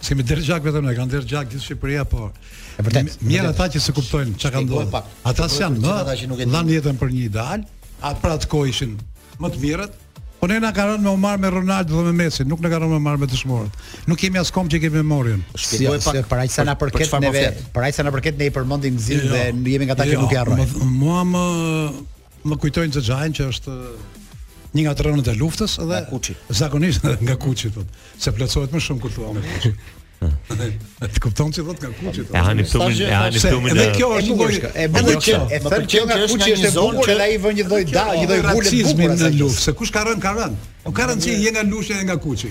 S'kemi derdh gjak vetëm ne, ka derdh gjak gjithë Shqipëria, po. E vërtetë. Mirë ata që s'e kuptojnë çka ka ndodhur. Ata s'janë më, ata që e dhanë jetën për një ideal, atë, për atë kohë ishin më të mirët. Po ne na ka rënë me u marr me Ronaldo dhe me Messi, nuk na ka rënë me u marr me dëshmorët. Nuk jemi as komb që kemi memorien. Të paktën për aq sa na përket neve, për aq sa na përket ne i përmendim, Zim, jo. dhe jemi nga ata që jo, nuk i harrojmë. Mua më Më kujtojnë xhaxhain që është një nga të rënët e luftës dhe Kuçi. Zakonisht nga Kuçi thotë, se plotësohet më shumë kur thua nga Kuçi. Të kupton ti thotë nga Kuçi. E hani plumbin, e hani plumbin. Edhe kjo është një gjë e bukur që e thënë që nga Kuçi është e bukur që ai vë një lloj da, një lloj vule bukur në luftë, se kush ka rënë ka rënë. O po ka rënë si një nga Lushnja e nga Kuçi.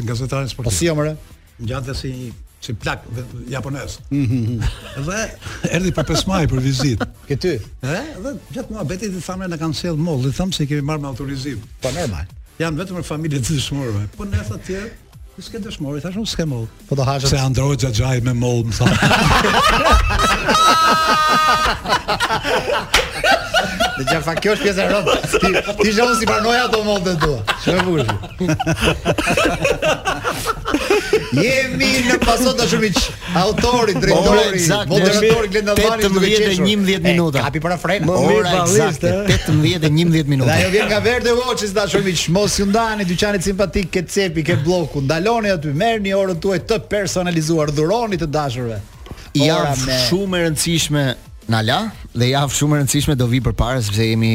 Gazetarin sportiv. Po si jam re? Ngjan si një si plak japonez. Mhm. Dhe erdhi për 5 maj për vizitë. Ke ty? Ë, dhe gjatë muhabetit i thamë na kanë sjellë mollë, i thamë se i kemi marrë me autorizim. Po normal. Janë vetëm për familje të dëshmorëve. Po ne të tjerët? Ti s'ke dëshmor, thashë unë s'ke mollë. Po do hash. Se ndërroj xhaxhain me mollë, më tha. Dhe gjatë fa kjo është pjesë e rëmë. Ti, ti zhonë si parnoj ato mollë dhe tua. Shumë e Jemi në Pasport, shumë miq Autori, drejtori, moderatori Gledi Avani 18 dhe 11 minuta Kapi pak frenat Më mirë balist 18 dhe 11 minuta Dhe kjo vjen nga Verde Watches, shumë miq Mos ju ndani Dyqanit simpatik Ke cepi Ke bloku Ndaloni aty Merrni orën tuaj Të personalizuar Dhurojini të dashurve Javë shumë e rëndësishme na la Dhe javë shumë e rëndësishme Do vijë përpara Sepse jemi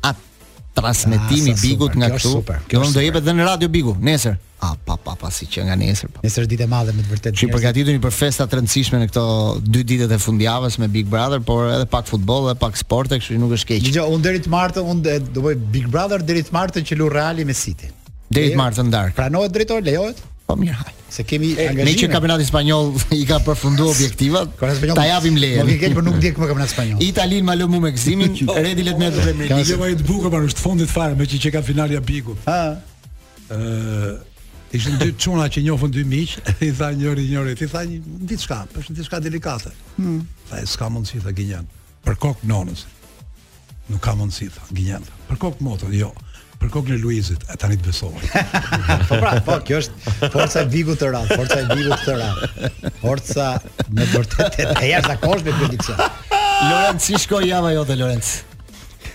Atë transmetimi i Bigut nga këtu. Kjo do jepet edhe në radio Bigu nesër. A pa pa pa si që nga nesër. Pa. Nesër ditë e madhe me të vërtetë. Ju përgatituni për festa të rëndësishme në këto dy ditët e fundjavës me Big Brother, por edhe pak futboll dhe pak sport, kështu që nuk është keq. Dëgjo, unë deri të martën, unë do bëj Big Brother deri të martën që luan Reali me City. Deri të martën në darkë. Pranohet drejtor, lejohet? Po mirë, hajde. se kemi angazhime. Meqë kampionati spanjoll i ka përfunduar objektivat. Ta japim lejen. Nuk është keq, por nuk ndjek më kampionatin spanjoll. Italinë ma lë mua me Gëzimin. Oh, Redi let me të bëjmë. Kam një vajt e bukur për në fund fare meqë qenka finalja e Bigut. Ha. Ë Ishin dy çuna që njoh unë dy miq, i tha njëri njëri, i tha një diçka, është diçka delikate. Hm. Tha, s'ka mundësi tha, gënjen. Për kokë të nënës. Nuk ka mundësi, tha, gënjen. Për kokë të motrës, jo. Për kokën e Luizit, e tani të besoj. po pra, po, kjo është forca e Bigut të radhës, forca e Bigut të radhës. Forca me vërtet e jashtëzakonshme predikësa. Lorenz, si shkoi java jote Lorenz?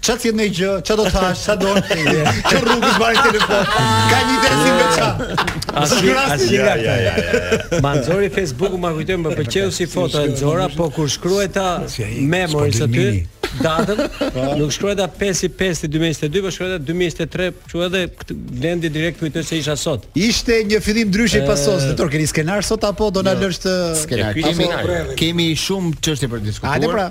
Ça të jetë në gjë, ça do të thash, ça do të thëjë. Që rrugës marrë telefon. Ka një interesim me ça. Asi, asi, ja, ja, ja. Ma nxori Facebook, ma kujtoi, më pëlqeu si foto e nxora, po kur shkruajta memories aty, datën, po. nuk shkruajta 5 i 5 i 2022, po shkruajta 2023, që edhe Blendi direkt kujtoi se isha sot. Ishte një fillim ndryshe Pasos, atëherë, keni skenar sot, apo do na jo. lësh të... Skenar, kemi shumë çështje për diskutuar. Hajde pra,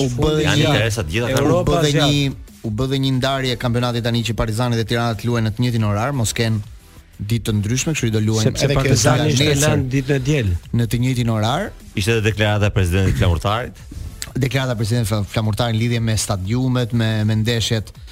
U bë dhe një interesa të gjitha kanë. U bë dhe një u bë dhe një ndarje e kampionatit tani që Partizani dhe Tirana të luajnë në të njëjtin orar, mos kenë ditë të ndryshme, kështu që do luajnë edhe Partizani është nesër ditën e diel në të njëjtin orar. Ishte edhe deklarata e presidentit të Flamurtarit. Deklarata e presidentit të Flamurtarit në lidhje me stadiumet, me me ndeshjet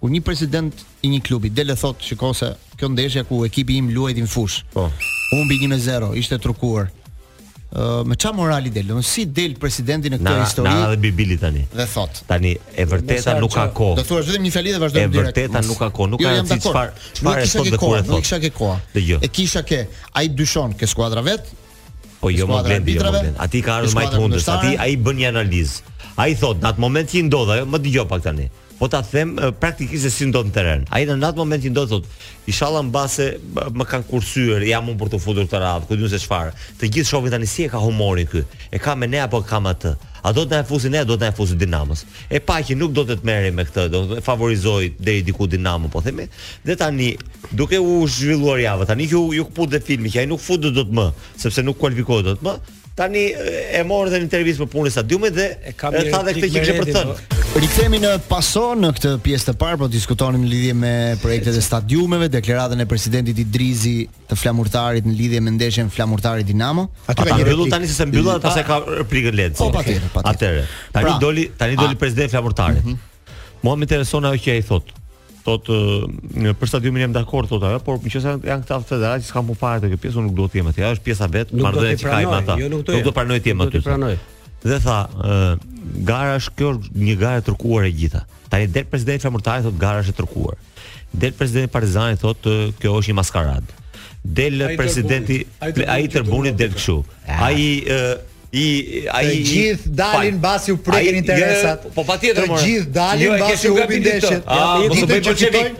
Kur një president i një klubi del e thotë, shiko se kjo ndeshja ku ekipi im luajti në fushë. Po. Humbi 1-0, ishte trukuar. Ë me çfarë morali del? Domethënë si del presidenti në këtë histori? Nadhe bilbili tani. Dhe thotë. Tani e vërteta nuk ka kohë. Do thuash vetëm një fjali dhe vazhdojmë direkt. E vërteta nuk ka kohë, nuk jo, ka rëndësi çfarë çfarë është kohë. Nuk e kisha ke koha. E kisha ke. Ai dyshon ke skuadra vet, Po jo more Blendi, jo more Blendi. Atij i ka ardhë në majë të hundës, atij ai bën një analizë. Ai thotë, në atë moment që i ndodhë, ajo më dëgjo pak tani. Po ta them praktikisht se si ndodh në terren. Ai në atë moment që ndodh thotë, inshallah mbase më kanë kursyer, jam unë për të futur këtë radhë, ku di unë se çfarë. Të gjithë shohin tani si e ka humorin ky. E ka me ne apo e ka me atë? A do të na e fusi ne, do t'ia fusi Dinamos. e pa që nuk do të merrej me këtë, do të favorizojë deri diku Dinamon, po themi. Dhe tani, duke u zhvilluar java, tani që iu këput dhe filmi që ai nuk futet dot më, sepse nuk kualifikohet dot më. Tani e morën dhe në intervistë për punën e stadiumit dhe e tha dhe këtë që kishte për të thënë. Po. Rikthehemi në Pasos në këtë pjesë të parë, po diskutonim në lidhje me projektet e stadiumeve, deklaratën e presidentit Idrizi të Flamurtarit në lidhje me ndeshjen Flamurtari Dinamo. Ta mbyll tani se mbylla dhe pastaj ka replikën Lenci. Po patjetër, patjetër. Atëherë. Tani pra, doli, tani doli presidenti i Flamurtarit. Mm -hmm. Mua më intereson ajo që ai thotë. Thotë për stadiumin jam dakord thotë ai, por nëse janë këta të federatës që s'kan punë fare te kjo pjesë, unë nuk do të jem aty. Ajo është pjesa vet, marrëdhënia që ka me ata. Jo, nuk do të pranoj të jem aty. Dhe tha, gara është kjo një garë e trukuar e gjitha. Tani del presidenti i Flamurtarit thotë gara është e trukuar. Del presidenti i Partizanit thotë kjo është një maskaradë. Del ai presidenti ai i Tërbunit del kështu. Ai i ai të gjithë dalin mbasi u preken interesat. Po patjetër. Të gjithë dalin mbasi jo, u bën ndeshjen. Ah, mos u bëj bolshevik.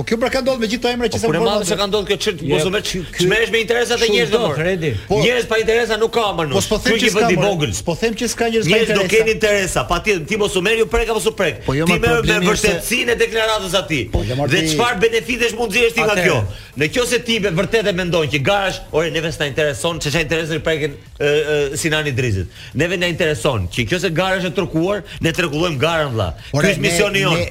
Po kjo pra ka ndodhur me gjithë këto emra që sa po, përmend. Po ka ndodhur kjo çirt bozomet. Ç'merresh me interesat e njerëzve. Po Fredi. Po njerëz pa interesa nuk ka më nuk. Po s'po them që s'ka vogël. S'po them që s'ka njerëz pa interesa. Njerëz do kenë interesa. Patjetër ti mos u merr iu prek apo s'iu prek. Po jo, ti merru me vërtetësinë e deklaratës së tij. Po, dhe çfarë benefitesh mund të nxjerrësh ti nga kjo? Në qoftë se ti vërtet e mendon që gara është, ore neve s'na intereson, ç'interes i prekin Sinan Idrizit. Neve na intereson që në qoftë se gara është e trukuar, ne ta rregullojmë garën vëlla. Ky është misioni jonë.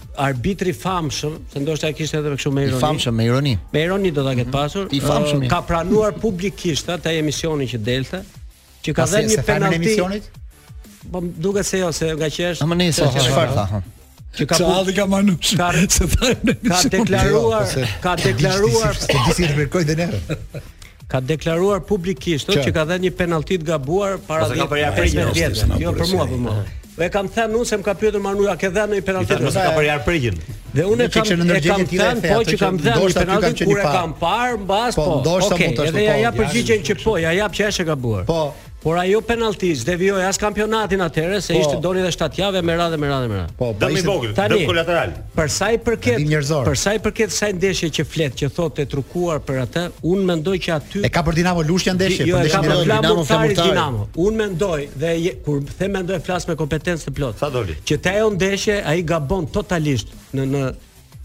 arbitri i famshëm, se ndoshta e kishte edhe kështu me ironi. I famshëm me ironi. Me ironi do ta ketë mhm. pasur. I famshëm. Ka pranuar publikisht atë emisionin që dilte, që ka dhënë një penalti. Në emisionit? Po duket se jo, se nga që është. Amë ne sa po, çfarë tha? Që ka Çalli ka marrë nuk ka se tha. Ka deklaruar, po, ka deklaruar se disi të kërkoj dhe ne. ka deklaruar publikisht që ka dhënë një penallti të gabuar para 10 për ja prejën vjetësh. Jo për mua, për mua. Dhe kam thënë unë se më ka pyetur Manu, a ke dhënë një penallti? Nuk ka për ja prejën. Dhe unë kam e kam thënë po që kam dhënë një penallti kur e kam parë mbas po. po ndoshta mund të thotë. Edhe ja jap përgjigjen që po, ja jap që është e gabuar. Po. Por ajo penalti s'devijoi as kampionatin atëherë se po, ishte doni edhe 7 javë me radhë me radhë me radhë. Po, dëm i vogël, dëm kolateral. Për sa i përket, për sa i përket asaj ndeshje që flet, që thotë e trukuar për atë, un mendoj që aty E ka për Dinamo Lushnja ndeshje, jo, për ndeshjen e Dinamo Flamur Dinamo. Un mendoj dhe je, kur them mendoj flas me kompetencë të plotë. Sa doli? Që te ajo ndeshje ai gabon totalisht në në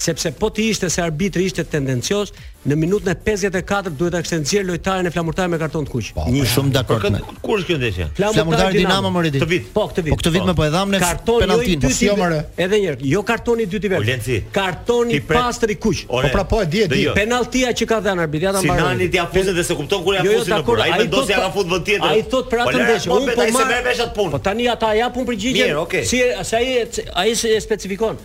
sepse po të ishte se arbitri ishte tendencioz, në minutën e 54 duhet ta kishte nxjerr lojtarin e Flamurtarit me karton të kuq. Po, një po, shumë dakord. Për këtë kur është kjo ndeshje? Flamurtari Dinamo më rrit. Po këtë vit. Po këtë vit më po e dhamë ne penalltin. Po jo më. Edhe një herë, jo kartoni i dytë i verdhë. Kartoni i pastër i kuq. Po pra po e di e di. Jo. Penalltia që ka dhënë arbitri ata mbaron. Sinani ti afuzën dhe se kupton kur ja jo, jo, fusin në burrë. Ai vendos ja ka fut vend tjetër. Ai thot për atë ndeshje, unë po marr. Po tani ata japin përgjigje. Si ai ai specifikon.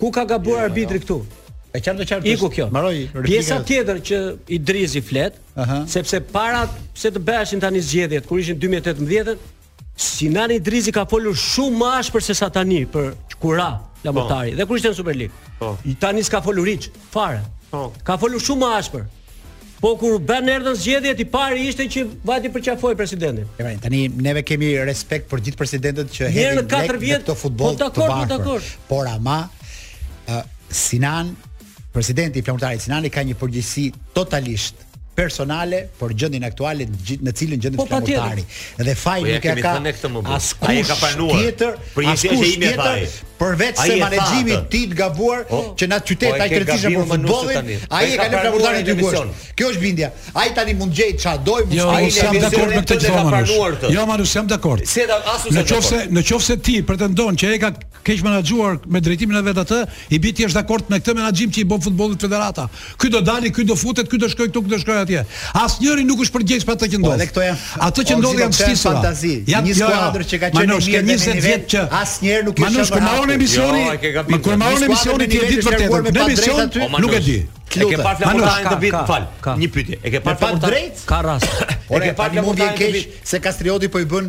Ku ka gabuar jo, jo, arbitri jo. këtu? E qartë e qartë. Iku kjo. Mbaroi replikën. Pjesa tjetër që Idrizi flet, uh -huh. sepse para se të bëheshin tani zgjedhjet kur ishin 2018-ën, Sinan Idrizi ka folur shumë më ashpër se sa tani për kur ra Flamurtari po. dhe kur ishte në Superligë. Po. Tani s'ka folur hiç, fare. Po. Ka folur shumë më ashpër. Po kur bën erdhën zgjedhjet i pari ishte që vajti përqafoi presidentin. E vërtetë, tani neve kemi respekt për gjithë presidentët që hedhin lekë në futboll. Po dakor, po dakor. Por ama uh, Sinan, presidenti i Flamurtarit Sinani ka një përgjegjësi totalisht personale për gjendjen aktuale në cilën gjendet po, Flamurtari. dhe faji po nuk ia ka as kush ka pranuar tjetër për një gjë që ime faj përveç se menaxhimi i tij të gabuar po, që në qytet po ai të rëndësishëm për futbollin ai e ka lënë Flamurtarin aty ku është kjo është bindja ai tani mund gjej ça doj mund jo, ai jam dakord me këtë gjë pranuar jo Manush jam dakord se ta asu në qoftë në qoftë se ti pretendon që ai ka keqmenaxhuar me drejtimin e vet atë i bie ti është dakord me këtë menaxhim që i bën futbollit federata Ky do dali, ky do futet, ky do shkojë këtu, ky do shkojë atje. Asnjëri nuk është përgjegjës për atë që ndodh. Po, këto janë ato që ndodhin janë trillime. Fantazi. Janë një jo, jo. skuadër që ka qenë një 20 vjet që asnjëherë nuk është shërbëruar. Manush, kur mbaron emisioni, jo, kur mbaron emisioni ti e di të vërtetën. Në emision nuk e di. E ke parë Flamurtarin këtë vit, fal. Një pyetje. E ke pa flamurtain? Ka rast. Ore, ke parë Flamurtarin këtë vit se Kastrioti po i bën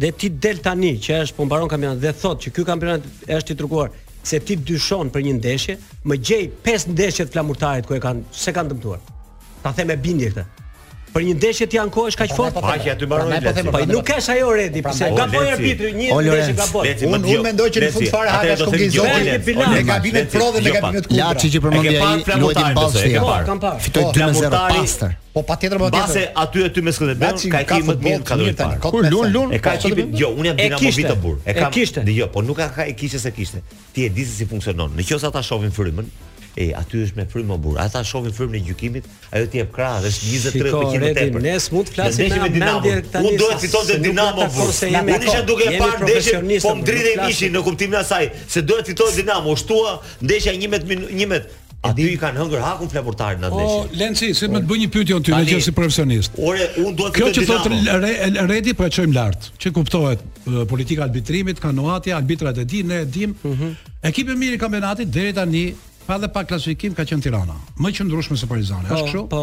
Dhe ti del tani që është po mbaron kampionat dhe thotë që ky kampionat është i trukuar se ti dyshon për një ndeshje, më gjej pesë ndeshje të flamurtarit ku e kanë se kanë dëmtuar. Ta them me bindje këtë. Për një ndeshje ti ankohesh kaq fort? Po aty aty mbaroi Lenci. Po, po, po nuk është ajo Redi, pse gaboi arbitri një ndeshje gaboi. Unë unë mendoj që në fund fare haka është kongizoni. Ne gabimet pro dhe ne gabimet kundra. Laçi që përmendi ai, luajti ballë. Kam parë. Fitoi 2-0 pastër. Po patjetër po patjetër. Pse aty aty mes këtë bën, ka ekip më të mirë ka dorë tani. Kur lun lun. E ka ekipin, jo, unë jam Dinamo Vita të burrë. E ka kishte. Jo, po nuk ka ka e kishte se kishte. Ti e di se si funksionon. Në qoftë ata shohin frymën, e aty është me frymë më burr. Ata shohin frymën e gjykimit, ajo të jep krah dhe është 23% më tepër. Ne s'mund të flasim me Dinamo. Unë do të fitoj te Dinamo. Unë isha duke parë ndeshjen, po më dridhej mishi në kuptimin e asaj se do të fitoj Dinamo. U shtua ndeshja 11 11 Aty i kanë hëngër hakun Flamurtarit në ndeshje. O Lenci, se më të bëj një pyetje ty, me qenë si profesionist. Ore, unë dua të Kjo që thotë Redi po e çojmë lart, që kuptohet politika e arbitrimit, kampionati, arbitrat e dinë, ne e dimë. Mhm. Ekipi i mirë i kampionatit deri tani pa dhe pa klasifikim ka qenë Tirana. Më e qëndrueshme se Partizani, është po, kështu? Po.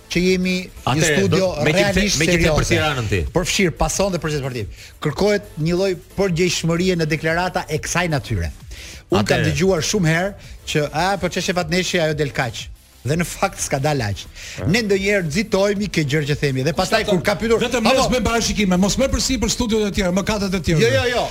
që jemi në një studio do, me realisht me serioze. Për Tiranën ti. Përfshirë pason dhe proces sportiv. Kërkohet një lloj përgjegjshmërie në deklarata të kësaj natyre. Unë kam dëgjuar shumë herë që a po qe Skerdi Vatnesi ajo del kaq dhe në fakt s'ka dalë aq. Ne ndonjëherë nxitojmë te gjërat që themi dhe pastaj kur ka pyetur vetëm mos me bashkë me mos më përsi për studiot e tjera, më katët e tjera. Jo, jo, jo.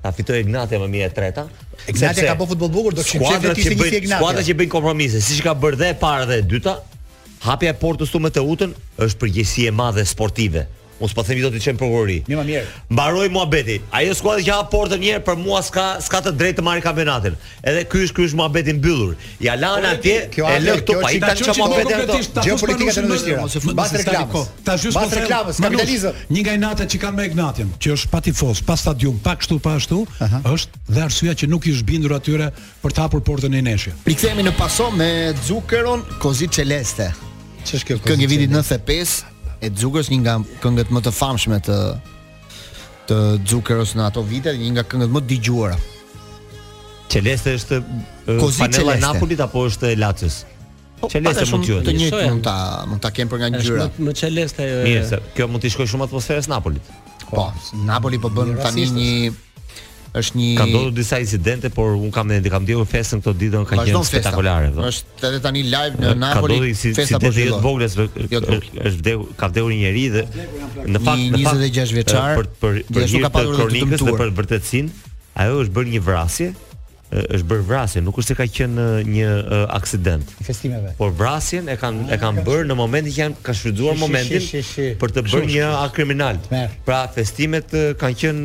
Ta fitojë Egnatia më mirë e treta. Egnatia ka bërë futboll bukur, do të shihë çfarë vetë ishte njësi Egnatia. Skuadra që bëjnë kompromise, siç ka bërë dhe e para dhe e dyta, hapja e portës ty me Teutën është përgjegjësi e madhe sportive. Unë s'po themi do të shkojmë prokurori. Mirë, më mirë. Mbaroi muhabeti. Ajo skuadër që hap portën një herë për mua s'ka s'ka të drejtë të marrë kampionatin. Edhe ky është ky është muhabeti mbyllur. Ja lanë atje, e lë këtu pa i kanë çfarë muhabeti ato. Geopolitika e ndështira. Pas reklamës. Ta gjysh pas reklamës, kapitalizëm. Një nga inatet që kanë me Egnatian, që është pa tifoz, pa stadium, pa kështu pa ashtu, është dhe arsyeja që nuk i është bindur atyre për të hapur portën në ndeshje. Rikthehemi në paso me Zuccheron Così Celeste. Ç'është kjo? Këngë e vitit 95 e Zuccheros një nga këngët më të famshme të të Zuccheros në ato vite, një nga këngët më të dëgjuara. Celeste është fanella e Napolit apo është e Lacios? Po, Celeste mund të jetë. Të njëjtë mund ta mund ta kenë për nga ngjyra. Është më Celeste ajo. Mirë, kjo mund t'i shkojë shumë atmosferës së Napolit. Po, Napoli po bën tani një është një Ka ndodhur disa incidente, por un kam ndje kam ndjekur festën këto ditë, ka qenë spektakolare. Po. Është edhe tani live në Napoli. Ka ndodhur si festa po të vogla, jo, është vdekur, ka vdekur një njeri dhe në fakt në fakt 26 vjeçar për për për hir të kronikës dhe për vërtetësinë, ajo është bërë një vrasje është bërë vrasje, nuk është se ka qenë një uh, aksident. Festimeve. Por vrasjen e kanë e kanë bërë në momentin që janë kanë shfrytëzuar momentin për të bërë një akt kriminal. Pra festimet kanë qenë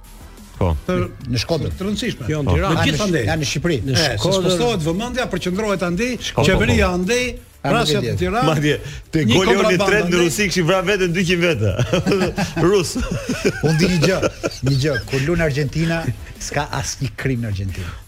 Po. Për në Shkodër. Të rëndësishme. Jo, në Tiranë, në Shqipëri. Në Shqipëri. Në Shkodër. Spostohet vëmendja, përqendrohet andej, qeveria po. andej, Raste të tilla. Madje, te goli i tretë në Rusi kishin vrarë veten 200 veta. Rus. Unë di një gjë, një gjë, kur luan Argentina, s'ka asnjë krim në Argentinë.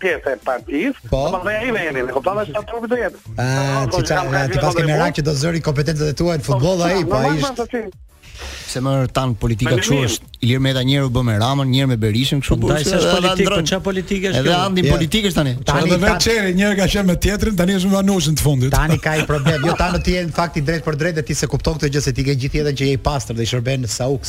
pjesë e partisë, po. do të bëjë ai vendin. Po tani sa trupi do jetë. Ah, ti ça, ti paske merak që do zëri kompetencat e tua në futboll po, ai, po ai është. Se më thanë politika kështu është. Ilir Meta një herë u bë me Ramën, një herë me Berishën kështu po. Thaj se është politikë, po çfarë politikë është? Edhe Andi politikë është tani. Tani do vetë çeri, një herë ka qenë me tjetrin, tani është me Vanushën të fundit. Tani ka një problem. Jo tani ti je në fakt i drejtpërdrejtë dhe ti s'e kupton këtë gjë se ti ke gjithë jetën që je i pastër dhe i shërben në Sauk.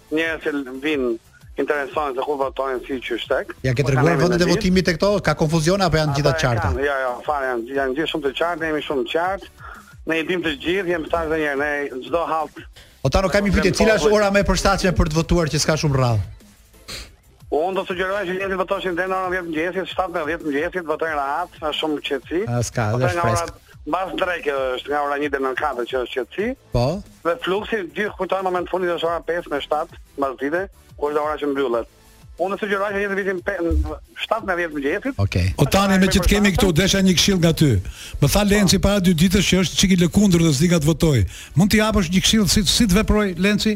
Njerëz që vijnë interesohen se ku votojnë si qysh tek. Ia ke treguar vendet e votimit tek këto? Ka konfuzion apo janë gjitha të qarta? Jo, jo, fare janë, janë gjithë shumë të qartë, jemi shumë të qartë. Ne i dim të gjithë, jemi tash edhe një herë çdo hap. O Tano kam një pyetje, cila është ora më e përshtatshme për të votuar që s'ka shumë radhë? Unë do sugjeroj që njerëzit të votojnë deri në orën 10 të mëngjesit, 7 me 10 të mëngjesit, votojnë rahat, është shumë qetësi. Ska, është nga ora mbas dreke, është nga ora 1 deri në 4 që është qetësi. Po. Dhe fluksi gjithë kujtojmë moment fundit është ora 5 me 7 mbas dite, ku është ora që mbyllet. Unë sugjeroj që njerëzit të vijnë 7 me 10 mëngjesit. Okej. Okay. O Tani meqë të kemi këtu desha një këshillë nga ty. Më tha Lenci po. para dy ditësh që është çik i lëkundur dhe s'di nga të votoj. Mund t'i japësh një këshillë si si të veprojë Lenci?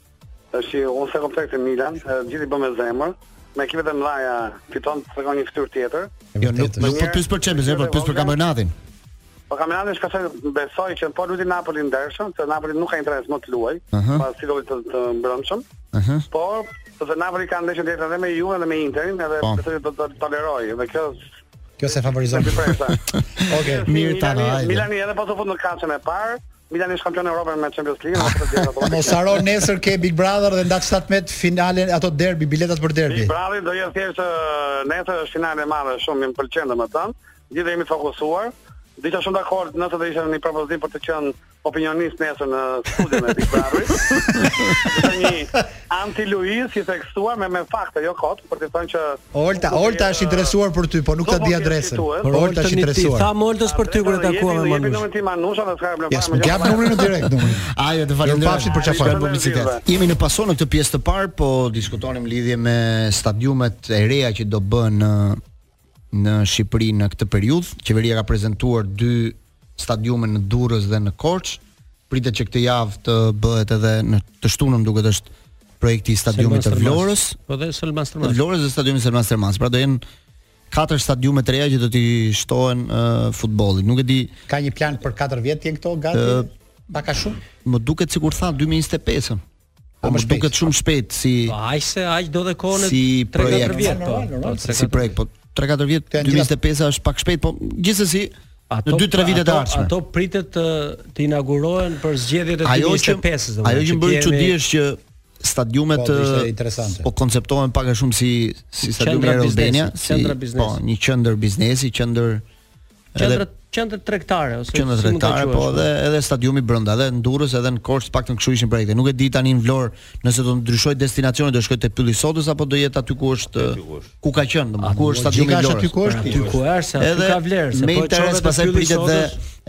Tash unë s'e kam këtë Milan, gjithë i bëm me zemër. Me ekipet e mëdha fiton të tregon një fytyrë tjetër. Jo, nuk nuk po pyes për Champions, po pyes për kampionatin. Po kampionatin është kasoj besoj që po luajti Napoli ndershëm, se Napoli nuk ka interes më të luajë, uh -huh. pas titullit të, të mbrëmshëm. Uh -huh. Por sepse Napoli ka ndeshje tjetër edhe me Juve dhe me Interin, edhe po. besoj do të tolerojë. Dhe kjo Kjo s'e favorizon. Okej, mirë tani. Milani edhe po s'u fut në katërshen e parë, Milani është kampion Evrope me Champions League-ën apo të dielën apo. Mos harro nesër ke Big Brother dhe ndaj 17 finalen a te derbi, biletat për derbi. Big Brother do jetë thjesht nesër është finale e madhe, shumë më pëlqen domethënë. Gjithë jemi të fokusuar. Do isha shumë dakord nëse do ishte një propozim për të qenë opinionist nesër në studion e Big Brother. Është një Anti Luiz i theksuar me me fakte, jo kot, për të thënë që Olta, Olta është interesuar për ty, po nuk ta di adresën. Por Olta është interesuar. I tha Oltës për ty kur e takuam me Manushën. Numrin tim Manusha dhe s'ka problem. Ja, s'ju jap numrin në direkt numrin. Ajo të falem. Pafshit për çfarë publicitet. Jemi në pasim në këtë pjesë të parë, po diskutonim lidhje me stadiumet e reja që do bëhen në në Shqipëri në këtë periudhë. Qeveria ka prezantuar dy stadiume në Durrës dhe në Korçë. Pritet që këtë javë të bëhet edhe të shtunën duket është projekti i stadiumit të Vlorës. Po dhe Selman Stërmasi. Të Vlorës dhe stadiumi Selman Stërmasi. Pra do jenë katër stadiume të reja që do t'i shtohen uh, futbollit. Nuk e di. Ka një plan për 4 vjet t'i ketë gati? Uh, Pak a shumë? Më duket sikur tha 2025-ën. Po më duket shumë shpejt si Po aq se aq do edhe kohën si 3-4 vjet. Po, po, si projekt, po 3-4 vjet, 2025 është pak shpejt, po gjithsesi ato në 2-3 vitet e ardhshme. Ato pritet të të inaugurohen për zgjedhjet e 2025, domethënë. Ajo që bëri çudi është që stadiumet po, eh, po konceptohen pak a shumë si si stadiumi Air Albania, si qendra po, biznesi. Po, një qendër biznesi, qendër Qendra qendër tregtare ose qendër tregtare, po edhe edhe stadiumi brenda, edhe në Durrës, edhe në Korçë, të paktën kështu ishin projektet. Nuk e di tani në Vlorë, nëse do të ndryshojë destinacionin, do shkojë te Pylli i Sodës apo do jetë aty ku është ku ka qenë, domethënë ku është stadiumi i Vlorës. Aty ku është, aty ku është, aty ka vlerë, se po çon pastaj pritet dhe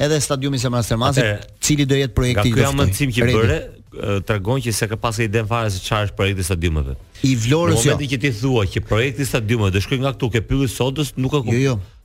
edhe stadiumi Selman Stërmasi, cili do jetë projekti i vet. Ka më cim që bëre, tregon që s'e ke pas idenë fare se çfarë është projekti i stadiumeve. I Vlorës jo. Në momentin që ti thua që projekti i stadiumeve do shkojë nga këtu ke Pylli i Sodës, nuk e kuptoj. Jo, jo.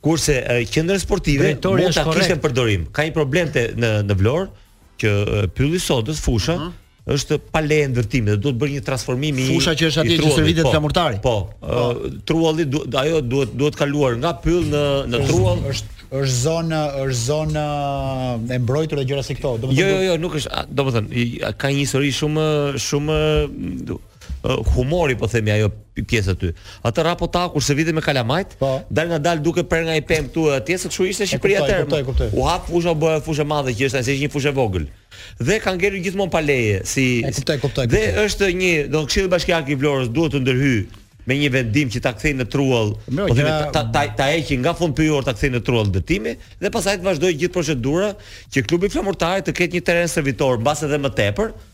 Kurse qendra sportive Drejtori mund ta kishte përdorim. Ka një problem te në në Vlorë që Pylli i Sodës fusha uh mhm. -huh është pa leje ndërtimi dhe duhet bërë një transformim i fusha që është atje që stërvitet po, Flamurtari. Po, po. trualli ajo duhet duhet kaluar nga pyll në në truall. Është është zonë është zonë e mbrojtur dhe gjëra si këto. Domethënë jo, jo, jo, nuk është, domethënë ka një histori shumë shumë humori po themi ajo pjesa aty. Atë Arapi e kur stërviteshim me kalamajt, po. dal nga dal duke prerë nga një pemë këtu e atje siç ishte Shqipëria atëherë. U hap fusha u bë fushë e madhe që është edhe një fushë e vogël. Dhe ka ngelur gjithmonë pa leje si e kuptoj, kuptoj, Dhe është një, domethënë Këshilli Bashkiak i Vlorës duhet të ndërhyjë me një vendim që ta kthejë në truall, po themi ta ta ta, ta heqin nga fondi pyjor ta kthejnë në truall ndërtimi dhe pastaj të vazhdojë gjithë procedura që klubi Flamurtari të ketë një terren stërvitor mbase edhe më tepër,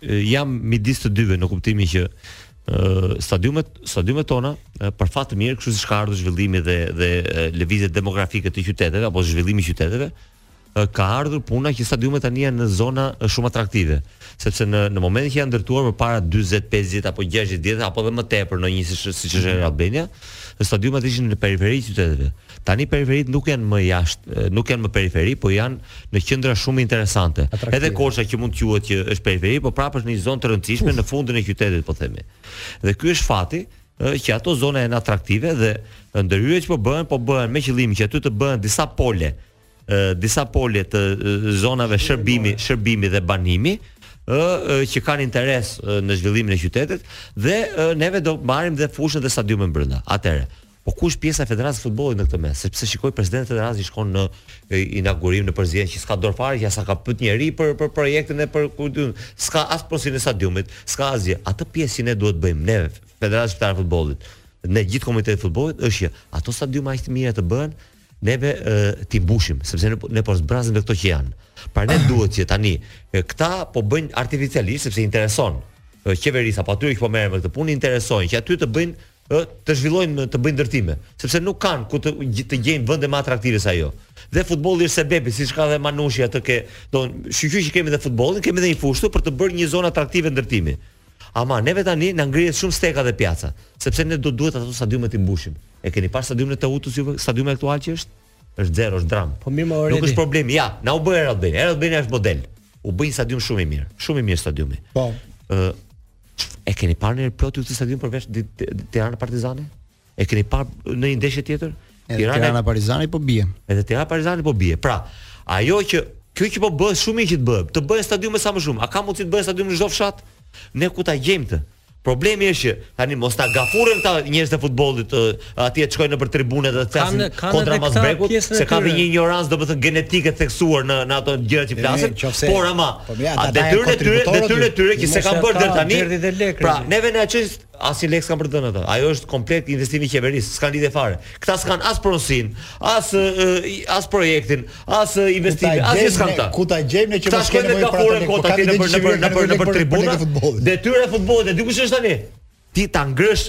Jam midis të dyve në kuptimin që stadiumet stadiumet tona për fat të mirë, kështu siç ka ardhur zhvillimi dhe dhe lëvizja demografike të qyteteve apo zhvillimi i qyteteve, ka ardhur puna që stadiumet tani janë në zona shumë atraktive, sepse në në momentin që janë ndërtuar përpara 40, 50 apo 60 vjet apo edhe më tepër ndonjë siç siç është Air Albania, stadiumet ishin në periferi të qyteteve. Tani periferitë nuk janë më jashtë, nuk janë më periferi, po janë në qendër shumë interesante. Atraktive. Edhe Korça që mund të quhet që është periferi, po prapë është në një zonë të rëndësishme Uf. në fundin e qytetit po themi. Dhe ky është fati që ato zona janë atraktive dhe ndërhyrjet që po bëhen, po bëhen me qëllim që aty të bëhen disa pole, ë disa pole të zonave shërbimi, shërbimi dhe banimi, ë që kanë interes në zhvillimin e qytetit dhe neve do marrim dhe fushën dhe stadiumin brenda. Atëre, Po ku është pjesa e Federatës së Futbollit në këtë mes? Sepse shikoj presidenti i Federatës i shkon në inaugurim në përzgjedhje që s'ka dorë fare, që s'e ka pyet njeri për për projektin e për ku di unë, s'ka as pronësinë e stadiumit, s'ka asgjë. Atë pjesë që ne duhet të bëjmë ne Federata Shqiptare e Futbollit, ne gjithë komuniteti i futbollit është që ato stadiume aq të mira të bëhen, neve e, t'i mbushim, sepse ne, po, ne po zbrazim këto që janë. Pra ne duhet që tani këta po bëjnë artificialisht sepse i intereson qeverisë apo atyre që po merren me këtë punë i intereson që aty të bëjnë ë të zhvillojnë të bëjnë ndërtime, sepse nuk kanë ku të të gjejnë vende më atraktive se ajo. Dhe futbolli është sebebi, siç e ka dhe Manushi atë që, do shyqyr që kemi dhe futbollin, kemi dhe një fushë këtu për të bërë një zonë atraktive ndërtimi. Ama neve tani na ngrihet shumë steka dhe pjaca, sepse ne do duhet ato stadiume t'i mbushim. E keni parë stadiumin e Teutës juve, stadiumi aktual që është? Është zero, është dramë. Po mirë, më Nuk është problemi. Ja, na u bë Air Albania. Air Albania është model. U bë një stadium shumë i mirë, shumë i mirë stadiumi. Po. Ë, E keni parë plot ju atë stadium përveç Tirana Partizani? E keni parë në një ndeshje tjetër? Edhe Tirana, Tirana Partizani po bie. Edhe Tirana Partizani po bie. Pra, ajo që kjo që po bëhet shumë mirë të bëhet, të bëhen stadiume sa më shumë. A ka mundësi të bëhet stadium në çdo fshat? Ne ku ta gjejmë të? Problemi është që tani mos të ngafuren këta njerëz të futbollit atje të shkojnë nëpër tribune dhe të flasin kontra Mazrekut, se ka një injorancë domethënë gjenetike të theksuar në në ato gjëra që flasin. Por ama, po, a detyrën e tyre, detyrën e tyre që s'e kanë bërë deri tani. Pra, neve na çojnë asnjë lek s'kanë për të dhënë ata. Ajo është komplet investim i qeverisë, s'ka lidhje fare. Këta s'kan as pronësinë, as as projektin, as investimin, as asgjë s'kan ata. Ku ta gjejmë ne që mos kemi nevojë për ato. Ku kanë në për në për në për tribuna. Detyra e futbollit, di kush është tani. Ti ta ngresh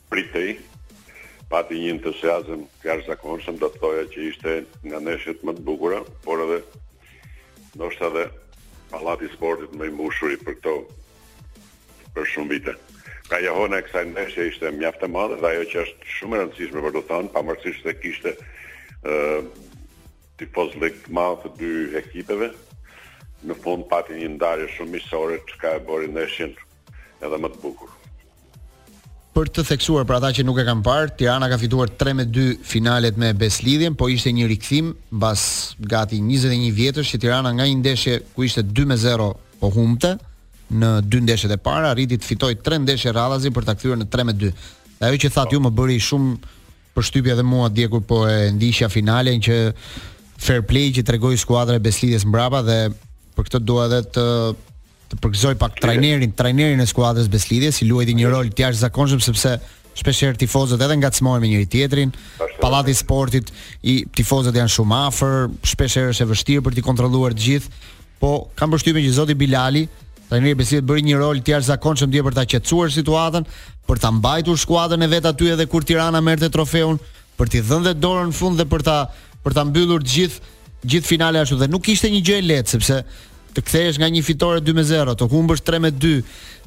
Pritej, pati një entusiazëm të jashtëzakonshëm, do të thoja që ishte nga ndeshjet më të bukura, por edhe ndoshta edhe pallati i sportit më i mbushur për këto për shumë vite. Pra jehona e kësaj ndeshje ishte mjaft e madhe dhe ajo që është shumë e rëndësishme për t'u thënë, pavarësisht se kishte ë tifozllëk të madh të dy ekipeve, në fund pati një ndarje shumë miqësore çka e bëri ndeshjen edhe më të bukur. Për të theksuar për ata që nuk e kanë parë, Tirana ka fituar 3-2 finalet me Besëlidhjen, po ishte një rikthim mbas gati 21 vjetësh që Tirana nga një ndeshje ku ishte 2-0 po humbte në dy ndeshjet e para, arriti të fitojë 3 ndeshje radhazi për ta kthyer në 3-2. Dhe ajo që thatë po. ju më bëri shumë përshtypje edhe mua dje kur po e ndiqja finalen që fair play që tregoi skuadra e Besëlidhjes mbrapa dhe për këtë dua edhe të të përgëzoj pak trajnerin, trajnerin e skuadrës Besëlidhjes, i cili luajti një rol të jashtëzakonshëm sepse shpesh herë tifozët edhe ngacmohen me njëri tjetrin. Pallati i sportit i tifozët janë shumë afër, shpesh herë është e vështirë për t'i kontrolluar të gjithë. Po kam përshtypjen që zoti Bilali, trajneri i Besëlidhjes bëri një rol të jashtëzakonshëm dje për ta qetësuar situatën, për ta mbajtur skuadrën e vet aty edhe kur Tirana merrte trofeun, për t'i dhënë dorën në fund dhe për ta për ta mbyllur të gjithë gjithë finale ashtu dhe nuk ishte një gjë e lehtë sepse të kthehesh nga një fitore 2 me 0, të humbësh 3 me 2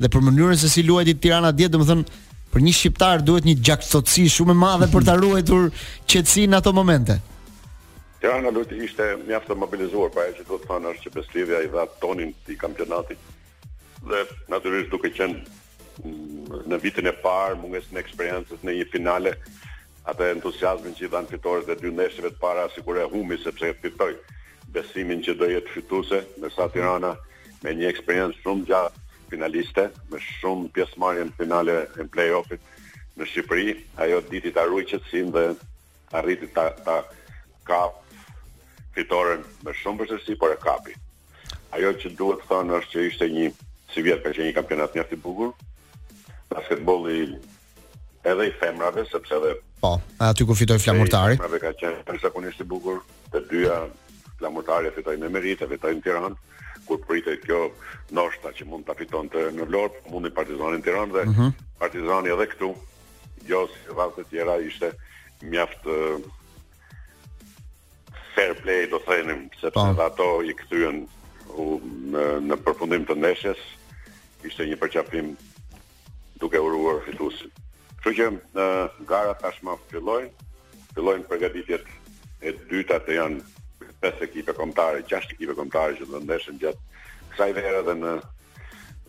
dhe për mënyrën se si luajti Tirana dje, domethënë për një shqiptar duhet një gjakftohtësi shumë e madhe për ta ruajtur qetësinë në ato momente. Tirana dje ishte mjaft e mobilizuar, pra ajo që duhet thënë është që Besëlidhja i dha tonin këtij kampionati dhe natyrisht duke qenë në vitin e parë, mungesën e eksperiencës në një finale, atë entuziazmin që i dhanë fitores dhe dy ndeshjeve të para sikur e humbi sepse e fitoi besimin që do jetë fituese, ndërsa Tirana me një eksperiencë shumë të gjatë finaliste, me shumë pjesëmarrje në finalet e play-offit në Shqipëri, ajo diti ta ruajë qetësinë dhe Arriti ta ta kapë fitoren me shumë vështirësi, por e kapi. Ajo që duhet thënë është që ishte një sivjet ka qenë një kampionat mjaft i bukur. Basketbolli edhe i femrave sepse edhe po, aty ku fitoi Flamurtari. Femrave ka qenë jashtëzakonisht i bukur, të dyja Flamurtari e fitoi me meritë, e fitoi në Tiranë kur pritej kjo ndoshta që mund ta fitonte në Vlorë, mundi Partizanin në Tiranë dhe mm -hmm. Partizani edhe këtu Jo, si në raste të tjera ishte mjaft fair play do thënë sepse pa. Po. ato u kthyen në në përfundim të ndeshjes ishte një përqafim duke uruar fituesin. Kështu që në gara tashmë fillojnë, fillojnë përgatitjet e dyta të janë pesë ekipe kombëtare, gjashtë ekipe kombëtare që do ndeshen gjatë kësaj vere dhe në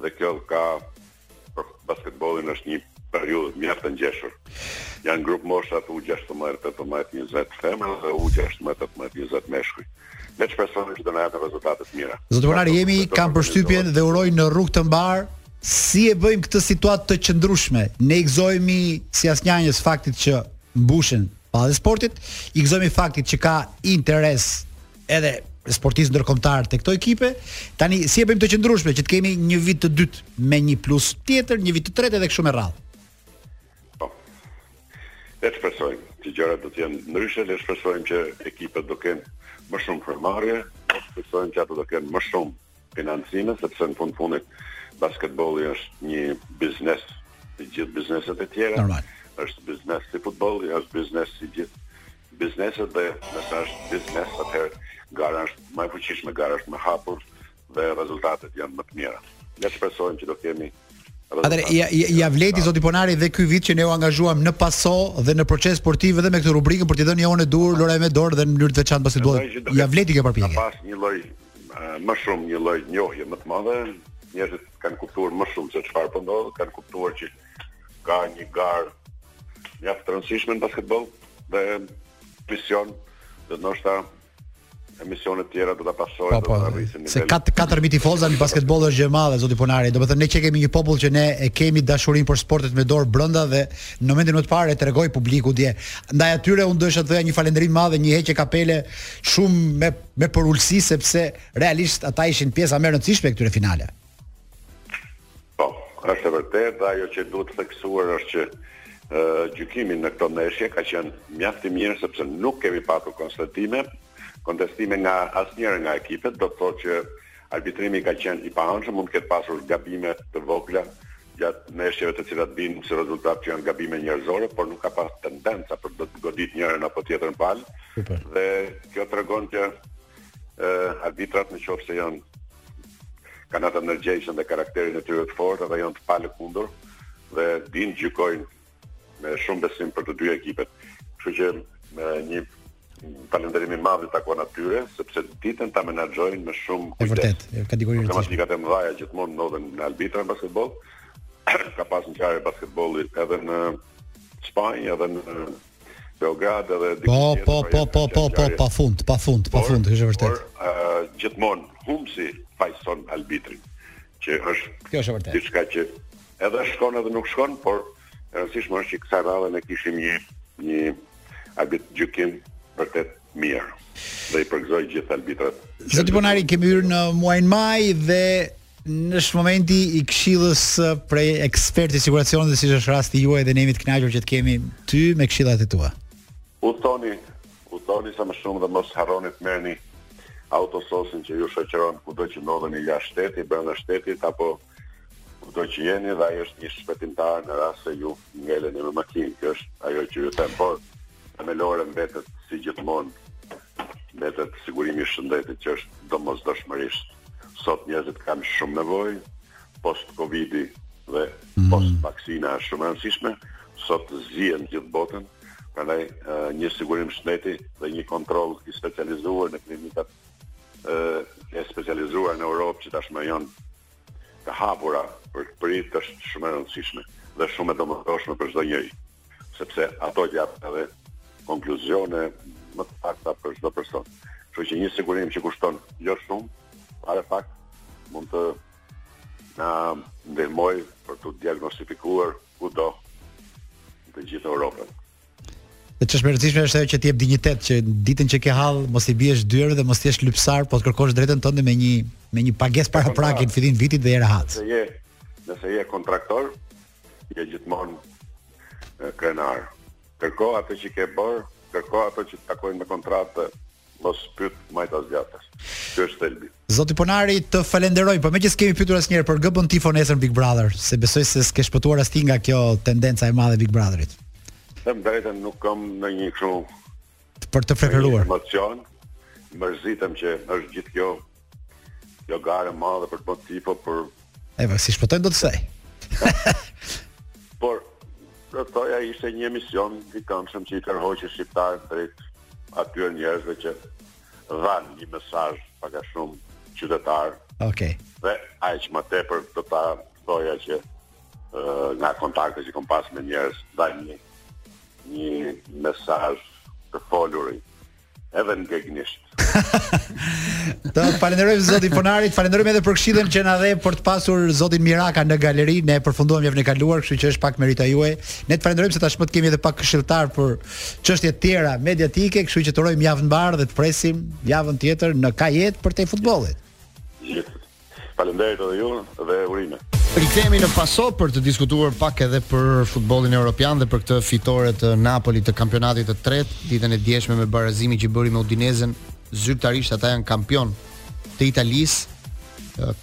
dhe kjo ka për basketbollin është një periudhë mjaft e ngjeshur. Janë grupmoshat U16, 18, 20 femra dhe U16, 18, 20 meshkuj. Ne shpresojmë që do na japin rezultate të mira. Zoti Vonar, jemi kam përshtypjen dhe uroj në rrugë të mbarë. Si e bëjmë këtë situatë të qëndrueshme? Ne i gëzohemi si asnjanës faktit që mbushen pallatet e sportit, i gëzohemi faktit që ka interes edhe sportistë ndërkombëtarë të këto ekipe. Tani si e bëjmë të qëndrueshme që të kemi një vit të dytë me një lojë tjetër, një vit të tretë edhe kështu me radhë. Po. Le të shpresojmë që gjërat do të jenë ndryshe, le të shpresojmë që ekipet do kenë më shumë sipërmarrje, le të shpresojmë që ato do kenë më shumë financime sepse në fund fundit basketbolli është një biznes si gjithë bizneset e tjera. Normal. Është biznes si futbolli, është biznes si gjithë Bizneset dhe nëse është biznes atëherë gara është më e fuqishme, gara është më hapur dhe rezultatet janë më të mira. Ne shpresojmë që do kemi Atëherë, ia, ia, ia vlejti zoti Ponari dhe ky vit që ne u angazhuam në Paso dhe në Procesi Sportiv dhe me këtë rubrikën për t'i dhënë jehonën e duhur lojërave me dorë dhe në mënyrë të veçantë pasi duhet. Ia vlejti kjo përpjekje. Pati një lloj më shumë një lloj njohje më të madhe, njerëzit kanë kuptuar më shumë se çfarë po ndodh, kanë kuptuar që ka një garë mjaft të rëndësishme në basketboll dhe emisioni dhe ndoshta emisione të tjera do ta pasojë po, po, do ta rrisin se kat katër mijë tifoza në basketboll është gjë e madhe zoti Ponari domethënë ne që kemi një popull që ne e kemi dashurinë për sportet me dorë brenda dhe në momentin më të parë e tregoi publiku dje ndaj atyre unë desha të thoja një falënderim të madh dhe një heqje kapele shumë me me përulësi sepse realisht ata ishin pjesa më e rëndësishme e këtyre finale Po, është e vërtetë dhe ajo që duhet të theksuar është që gjykimi në këto ndeshje ka qenë mjaft i mirë sepse nuk kemi patur konstatime, kontestime nga asnjëra nga ekipet, do të thotë që arbitrimi ka qenë i paanshëm, mund të ketë pasur gabime të vogla gjatë ndeshjeve të cilat vijnë si rezultat që janë gabime njerëzore, por nuk ka pas tendenca për të godit njërën apo tjetrën palë. Dhe kjo tregon që ë arbitrat në qoftë se janë kanë atë ndërgjegjen dhe karakterin e tyre të fortë, dhe janë të palëkundur dhe dinë të gjykojnë me shumë besim për të dy ekipet. Kështu që me një falënderim i madh i takon atyre, sepse ditën ta menaxhojnë me shumë kujdes. E vërtet, kategori e rëndësishme. Problematikat e mëdha gjithmonë ndodhen në arbitra në basketboll. Ka pas ngjarje basketbolli edhe në Spanjë, edhe në Beograd edhe diku po, tjetër. Po, po, po, po, po, pafund, pafund, pafund, është vërtet. Por, uh, gjithmonë humbësi fajson arbitrin, që është Kjo është vërtet. Diçka që edhe shkon edhe nuk shkon, por e rëndësishme është që kësaj radhe ne kishim një një arbit gjykim vërtet mirë. Dhe i përgëzoj gjithë arbitrat. Zoti Ponari kemi hyrë në muajin maj dhe Është momenti i këshillës prej eksperti siguracionesh, siç është rasti juaj dhe ne jemi të kënaqur që të kemi ty me këshillat e tua. Udhëtoni, udhëtoni sa më shumë dhe mos harroni të merrni AutoSOS-in që ju shoqëron kudo që ndodheni jashtë shtetit, brenda shtetit apo kudo që jeni dhe ai është një shpëtimtar në rast se ju ngeleni me makinë. Kjo është ajo që ju them, por themelore mbetet si gjithmonë mbetet sigurimi i shëndetit që është domosdoshmërisht sot njerëzit kanë shumë nevojë post covidi dhe mm. post vaksina është shumë e rëndësishme sot zien gjithë botën prandaj një sigurim shëndeti dhe një kontroll i specializuar në klinikat e specializuar në Europë që tashmë janë Të hapura për të pritë është shumë e rëndësishme dhe shumë e domosdoshme për çdo njeri, sepse ato japin edhe konkluzione më të sakta për çdo person. Kështu që një sigurim që kushton jo shumë, para pak mund të na ndihmojë për t'u diagnostifikuar kudo në të gjithë Europën. Dhe ç'është më e rëndësishme është ajo që të jep dinjitet që ditën që ke hall mos t'i biesh dyer dhe mos të jesh lypsar, po të kërkosh drejtën tënde me një me një pagesë paraprake në fillim vitit dhe je rehat. Nëse je nëse je kontraktor, je gjithmonë krenar. Kërko atë që ke bër, kërko ato që të takojnë me kontratë, mos pyet majtas djathtas. Ky është thelbi. Zoti Ponari, të falenderoj, po meqë s'kemi pyetur asnjëherë për kë bën tifo nesër Big Brother, se besoj se s'ke shpëtuar as ti nga kjo tendenca e madhe e Big Brotherit. Them të drejtën, nuk kam ndonjë kështu për të preferuar. Emocion, mërzitem që është gjithë kjo Kjo garë e madhe për të bërë tifo për E po s'i shpëtove dot hë. Por do të thoja ishte një emision i këndshëm që i tërhoqi shqiptarët drejt atyre njerëzve që dhanë një mesazh pak a shumë qytetar. Okej. Okay. Dhe aq më tepër do ta thoja që nga kontaktet që kam pas me njerëz, dha një një mesazh të folurit edhe në gegnisht. Të falenderojmë Zoti Ponari, të falenderojmë edhe për këshillën që na dhe për të pasur Zotin Miraka në galeri, ne e përfunduam javën e kaluar, kështu që është pak merita juaj. Ne të falenderojmë se tashmë të kemi edhe pak këshilltar për çështje të tjera mediatike, kështu që të urojmë javë të mbarë dhe të presim javën tjetër në Ka jetë përtej futbollit. Faleminderit edhe ju dhe urime. Rikthehemi në Pasó për të diskutuar pak edhe për futbollin europian dhe për këtë fitore të Napolit të kampionatit të tretë ditën e djeshme me barazimin që bëri me Udinezen. Zyrtarisht ata janë kampion të Italisë.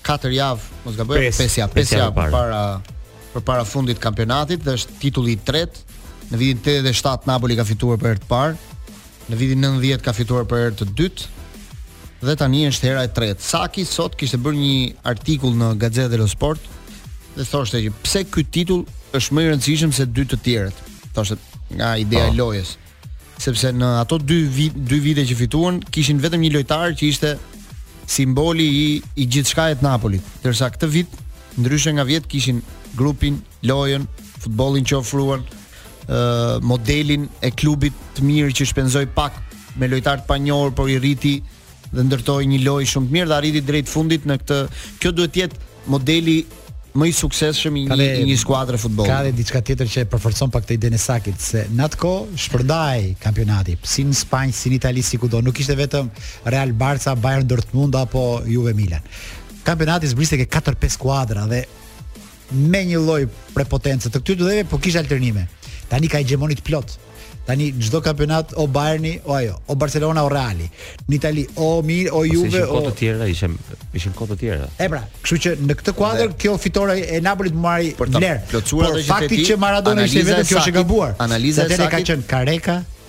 4 javë, mos gaboj, 5 javë, 5 javë përpara përpara fundit të kampionatit dhe është titulli i tretë. Në vitin 87 Napoli ka fituar për herë të parë. Në vitin nëntëdhjetë ka fituar për herë të dytë dhe tani është hera e tretë. Saki sot kishte bërë një artikull në Gazzetta dello Sport dhe thoshte që pse ky titull është më i rëndësishëm se dy të tjerët. Thoshte nga ideja e po. lojës. Sepse në ato dy vit, dy vite që fituan, kishin vetëm një lojtar që ishte simboli i i gjithçka e Napolit, ndërsa këtë vit ndryshe nga vjet kishin grupin lojën, futbollin që ofruan, ë uh, modelin e klubit të mirë që shpenzoi pak me lojtarë të panjohur, por i rriti dhe ndërtoi një lojë shumë të mirë dhe arriti deri në fund në këtë. Kjo duhet të jetë modeli më i suksesshëm i një, një skuadre futbolli. Ka dhe diçka tjetër që e përforcon pak këtë idenë e Sakit se në atë kohë shpërndahej kampionati, si në Spanjë, si në Itali, si kudo, nuk ishte vetëm Real Barca, Bayern Dortmund apo Juve Milan. Kampionati zbriste ke 4-5 skuadra dhe me një lloj prepotence të këtyre dyve, por kishte alternime. Tani ka hegemoni të plotë. Tani çdo kampionat o Bayerni o ajo, o Barcelona o Reali, në Itali o Milan o Juve ishin o kohë të tjera, ishin ishin kohë të tjera. E pra, kështu që në këtë kuadër kjo fitore e Napolit mori vlerë. Por fakti që Maradona ishte vetëm kjo është e gabuar. Analiza e saktë, ka qenë Kareka,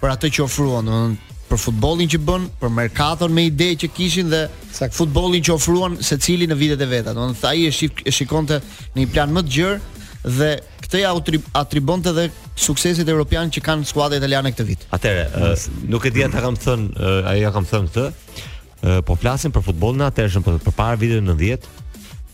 për atë që ofruan, domethënë për futbollin që bënë, për merkaton me ide që kishin dhe futbollin që ofruan secili në vitet e veta. Domethënë ai e shif, e shikonte në një plan më të gjerë dhe këtë ja utri- atribuonte edhe suksesit europian që kanë skuadrat italiane këtë vit. Atëherë, ë, nuk e di ta kam thënë, ë, a ja kam thënë këtë. po flasim për futbollin e atëhershëm, për përpara vitit 90,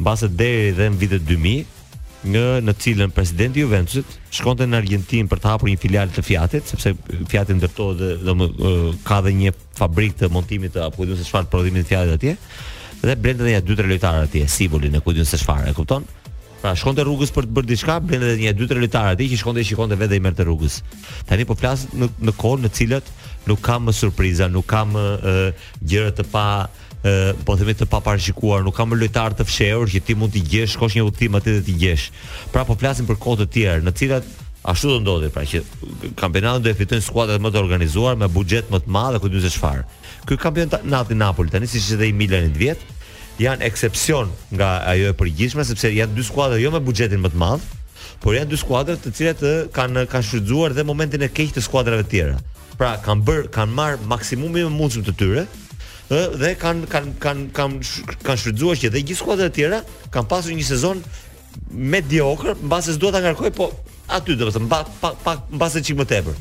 mbase deri dhe në vitet 2000, në në cilën presidenti i Juventusit shkonte në Argjentinë për të hapur një filial të Fiatit, sepse Fiati ndërtohet dhe dhe ka dhe një fabrikë të montimit të ku di unë se çfarë prodhimi të Fiatit atje. Dhe blinte dhe nja dy tre lojtarë atje, Sivorin e ku di unë se çfarë, e kupton? Pra shkonte rrugës për të bërë diçka, blende dhe një dy tre lojtarë aty që shkonte shikonte vetë dhe i merrte rrugës. Tani po flasim në kohë në cilat nuk ka më surpriza, nuk ka më gjëra të pa ë po themi të paparashikuara, nuk ka më lojtarë të fshehur që ti mund të gjesh, shkosh një udhëtim aty dhe t'i gjesh. Pra po flasim për kohë të tjera në të cilat ashtu do ndodhë, pra që kampionatin do e fitojnë skuadrat më të organizuara me buxhet më të madh dhe ku di unë se çfarë. Ky kampionat i Napolit tani siç ishte i Milanit vjet, janë eksepsion nga ajo e përgjithshme sepse janë dy skuadra jo me buxhetin më të madh, por janë dy skuadra të cilat kanë kanë shfrytëzuar dhe momentin e keq të skuadrave të tjera. Pra kanë bërë, kanë marrë maksimumin e mundshëm të tyre, ë dhe kanë kanë kanë kanë kanë shfrytëzuar që dhe gjithë skuadrat e tjera kanë pasur një sezon mediokër, mbase s'dua ta ngarkoj, po aty dua të them, mbase çik më tepër.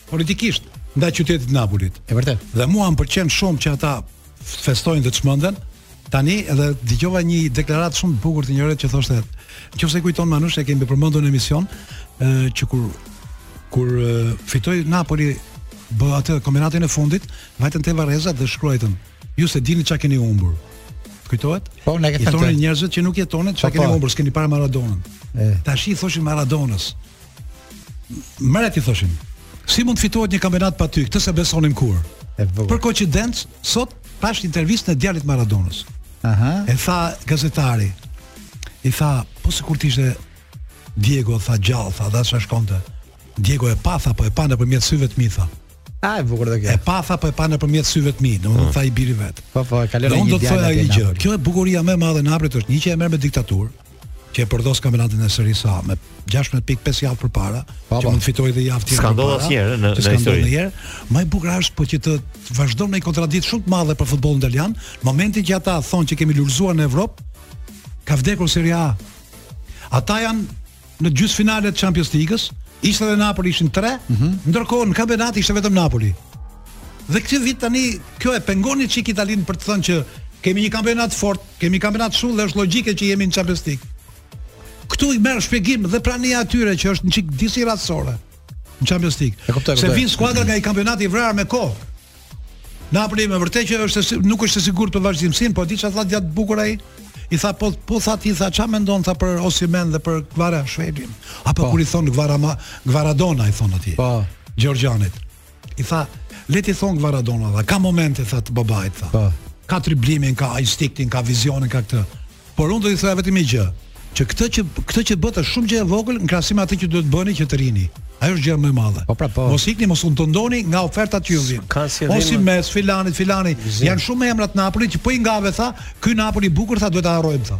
politikisht ndaj qytetit të Napolit. E vërtetë. Dhe mua më pëlqen shumë që ata festojnë dhe çmenden. Tani edhe dëgjova një deklaratë shumë të bukur të njërit që thoshte, nëse e kujton Manush e kemi përmendur në emision, ë që kur kur fitoi Napoli atë kampionatin e fundit, vajtën te varrezat dhe shkruajtën, ju s'e dini çka keni humbur. Kujtohet? Po, e kemi thënë njerëzve që nuk jetonin, çka keni humbur, s'keni parë Maradonën. Tashi i thoshin Maradonës. More ti thoshim. Si mund të fitohet një kampionat pa ty? Këtë s'e besonim kurrë. Për koincidencë, sot pashë intervistën e djalit të Maradonës. Aha. I tha gazetari. I tha, po sikur të ishte Diego tha gjallë, tha dha çfarë shkonte. Diego e pa tha, po e pa nëpërmjet syve të mi tha. A e bukur dhe kjo. E pa tha po e pa nëpërmjet syve të mi, domethënë mm. tha i biri i vet. Po po, e kalon një ditë. Unë do të thoja një gjë. Kjo e bukuria më e madhe në Napoli është një që e merr me diktaturë. që e përdos kampionatin e Serie A me 16 pikë 5 javë përpara, pa, që mund të fitojë edhe javën tjetër. S'ka ndodhur asnjëherë në në histori. Më e bukur është po që të vazhdon në një kontradikt shumë të madhe për futbollin italian, në momentin që ata thonë që kemi lulëzuar në Evropë, ka vdekur Serie A. Ata janë në gjysmëfinale të Champions League-s, ishte edhe Napoli ishin 3, mm -hmm. ndërkohë në kampionat ishte vetëm Napoli. Dhe këtë vit tani kjo e pengon një çik Italinë për të thënë që kemi një kampionat të fortë, Kemi kampionat shumë dhe është logjike që jemi në Champions League. Këtu i merr shpjegim dhe prania e tyre që është një çik disi racore në Champions League. E kuptoj. Se vin skuadra nga një kampionat i vrarë me kohë. Napoli me vërtet që është nuk është e sigurt për vazhdimsinë, po di çfarë tha gjatë bukur ai. I tha po po tha ti tha çfarë mendon tha për Osimen dhe për Kvaratskhelian. A po po. Kur i thonë Kvara Kvaradona i thonë atij. Po. Gjeorgjianit. i tha, le t'i thonë Kvaradona, tha, ka momente tha të babait tha. Po. Ka triblimin, ka instinktin, ka vizionin, ka këtë. Por unë do i thoja vetëm një gjë, që këtë që këtë që bëtë është shumë gjë e vogël në krahasim atë që duhet bëni që të rrini. Ajo është gjëja më e madhe. Po pra po. Mos ikni, mos u tundoni nga ofertat që ju vijnë. Ka si rrim. Osimhen, filani, filani, janë shumë emra të Napoli që po i nxore tha, ky Napoli i bukur tha duhet ta harrojmë tha.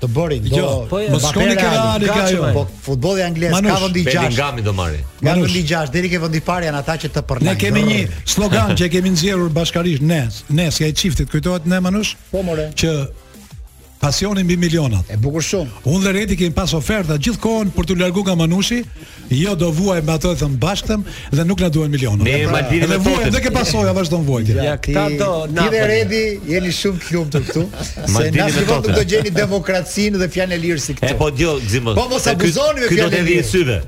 të bëri do jo, po mos shkoni ke Reali ka jo po futbolli anglez nga vendi i gjashtë gami do marri nga vendi i gjashtë deri ke vendi i parë janë ata që të përnajnë ne kemi një slogan që e kemi nxjerrë bashkarisht ne ne si ai çifti të kujtohet ne manush po more që pasioni mbi milionat e bukur shumë unë dhe Redi kemi pas oferta gjithë kohën për t'u larguar nga manushi Jo do vuajmë me ato e thëmë bashkë dhe nuk na duhen miliona. Ne pra, Maldini me vuajmë dhe ke pasoja vazhdon vuajtje. Ja këta do na. Ti dhe Redi jeni shumë të lumtur këtu. Se ku do të do gjeni demokracinë dhe fjalën e lirë si këtu. E po djo Gzimos. Po mos abuzoni me fjalën e lirë. Ky do të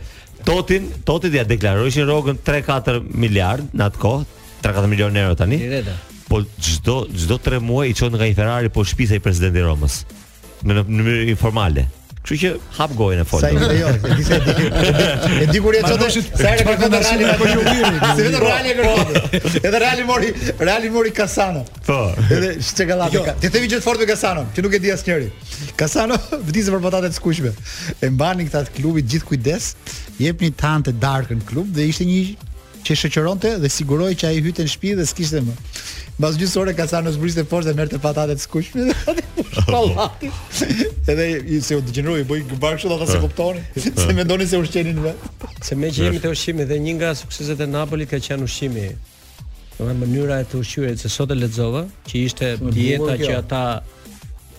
Totin, Totit ia deklarojshin rrogën 3-4 miliard në atë kohë, 3-4 milionë euro tani. Po çdo çdo 3 muaj i çon nga një Ferrari poshtë shpisë presidenti i Romës. në në mënyrë informale. Kështu që hap gojën e Sa i foltës. jo, e di se e di. E di kur e çon. Sa herë e kërkonte Reali apo Juvi. Se vetë reali e kërkon. Edhe reali mori, reali mori Kasano. Po. Edhe çekalate ka. Të them një gjë të fortë me Kasano, që nuk e di asnjëri. Kasano vdiste për patate të skuqme. E mbanin këta të klubit gjithë kujdes, jepnin tani darkën në klub dhe ishte një që e shoqëronte dhe siguroi që ai hyte në shtëpi dhe s'kishte më. Mbas gjysë ore Kasano zbriste poshtë dhe merrte patate të skuqura dhe hante poshtë pallatit. Edhe i se u dëgjëroi, bëj gëbar kështu ata se kuptonin, se mendonin se ushqente veten. Se me që jemi te ushqimi dhe një nga sukseset e Napolit ka qenë ushqimi. Mënyra e të ushqyerit që sot e lexova, që ishte dieta që ata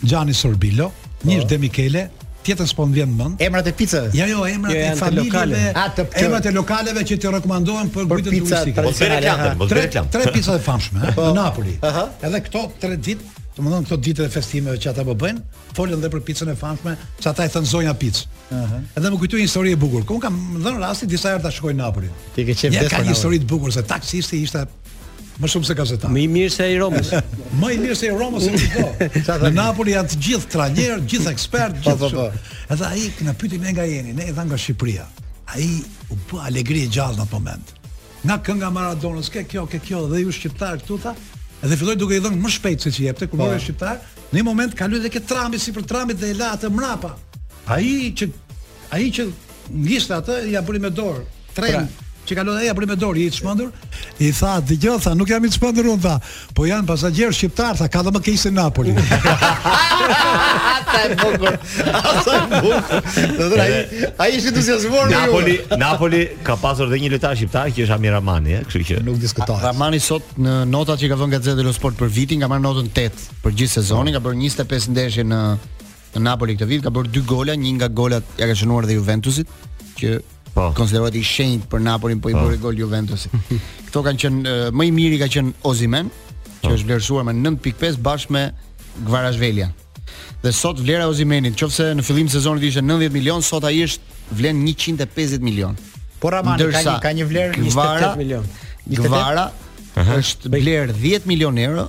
Gianni Sorbillo, po. Një është De Michele, tjetër s'po më vjen mend. Emrat e picave. Jo, jo, emrat e familjeve. Emrat e lokaleve që i rekomandohen për guidat turistike. Po bëre reklam, po bëre reklam. Tre pica të famshme eh, po. në Napoli. Edhe këto tre ditë, domethënë këto ditë të festimeve që ata po bëjnë, folën dhe për picën e famshme, që ata i thonë zonja picë. Ëh. Edhe më kujtoi një histori e bukur. Më ka dhënë rasti disa herë të shkoj në Napoli. Ti ke qenë vetë. Ka një histori të bukur se taksisti ishte Më shumë se gazetar. Më i mirë se ai Romës. Më i mirë se ai Romës në Ligo. Në Napoli janë të gjithë trajnerë, të gjithë ekspertë, po, gjithë. Po, po, po. Edhe ai na pyeti ne nga jeni, ne i thamë nga Shqipëria. Ai u bë alegri e gjallë në atë moment. Nga kënga Maradonës, ke kjo, ke kjo dhe ju shqiptar këtu tha, dhe filloi duke i dhënë më shpejt se ç'i jepte kur mori po. shqiptar. Në një moment kaloi dhe ke trami sipër tramit dhe e la atë mrapa. Ai që ai që Ngiste atë, ja bëri me dorë. Tram. Pra, që kalon ai apo me dorë i çmendur i tha dëgjo tha nuk jam i çmendur un tha po janë pasagjerë shqiptar tha ka dhe më keq se Napoli sa e bukur sa e bukur do të ai ai ishte entuziazmuar Napoli Napoli ka pasur edhe një lojtar shqiptar që është Amir Rrahmani ë kështu që nuk diskutohet Rrahmani sot në notat që ka vënë Gazzetta dello Sport për vitin ka marrë notën 8 për gjithë sezonin ka bërë 25 ndeshje në Në Napoli këtë vit ka bërë dy gola, një nga golat ja ka shënuar dhe Juventusit, që po. konsiderohet i shenjtë për Napolin, po i po. bëri gol Juventusit. Këto kanë qenë uh, më i miri ka qenë Ozimen, që po. është vlerësuar me 9.5 bashkë me Kvaratskhelia. Dhe sot vlera e Ozimenit, qoftë se në fillim të sezonit ishte 90 milion, sot ai është vlen 150 milion. Po Rrahmani ka një ka një vlerë 28 milion. Kvara është bler 10 milion euro,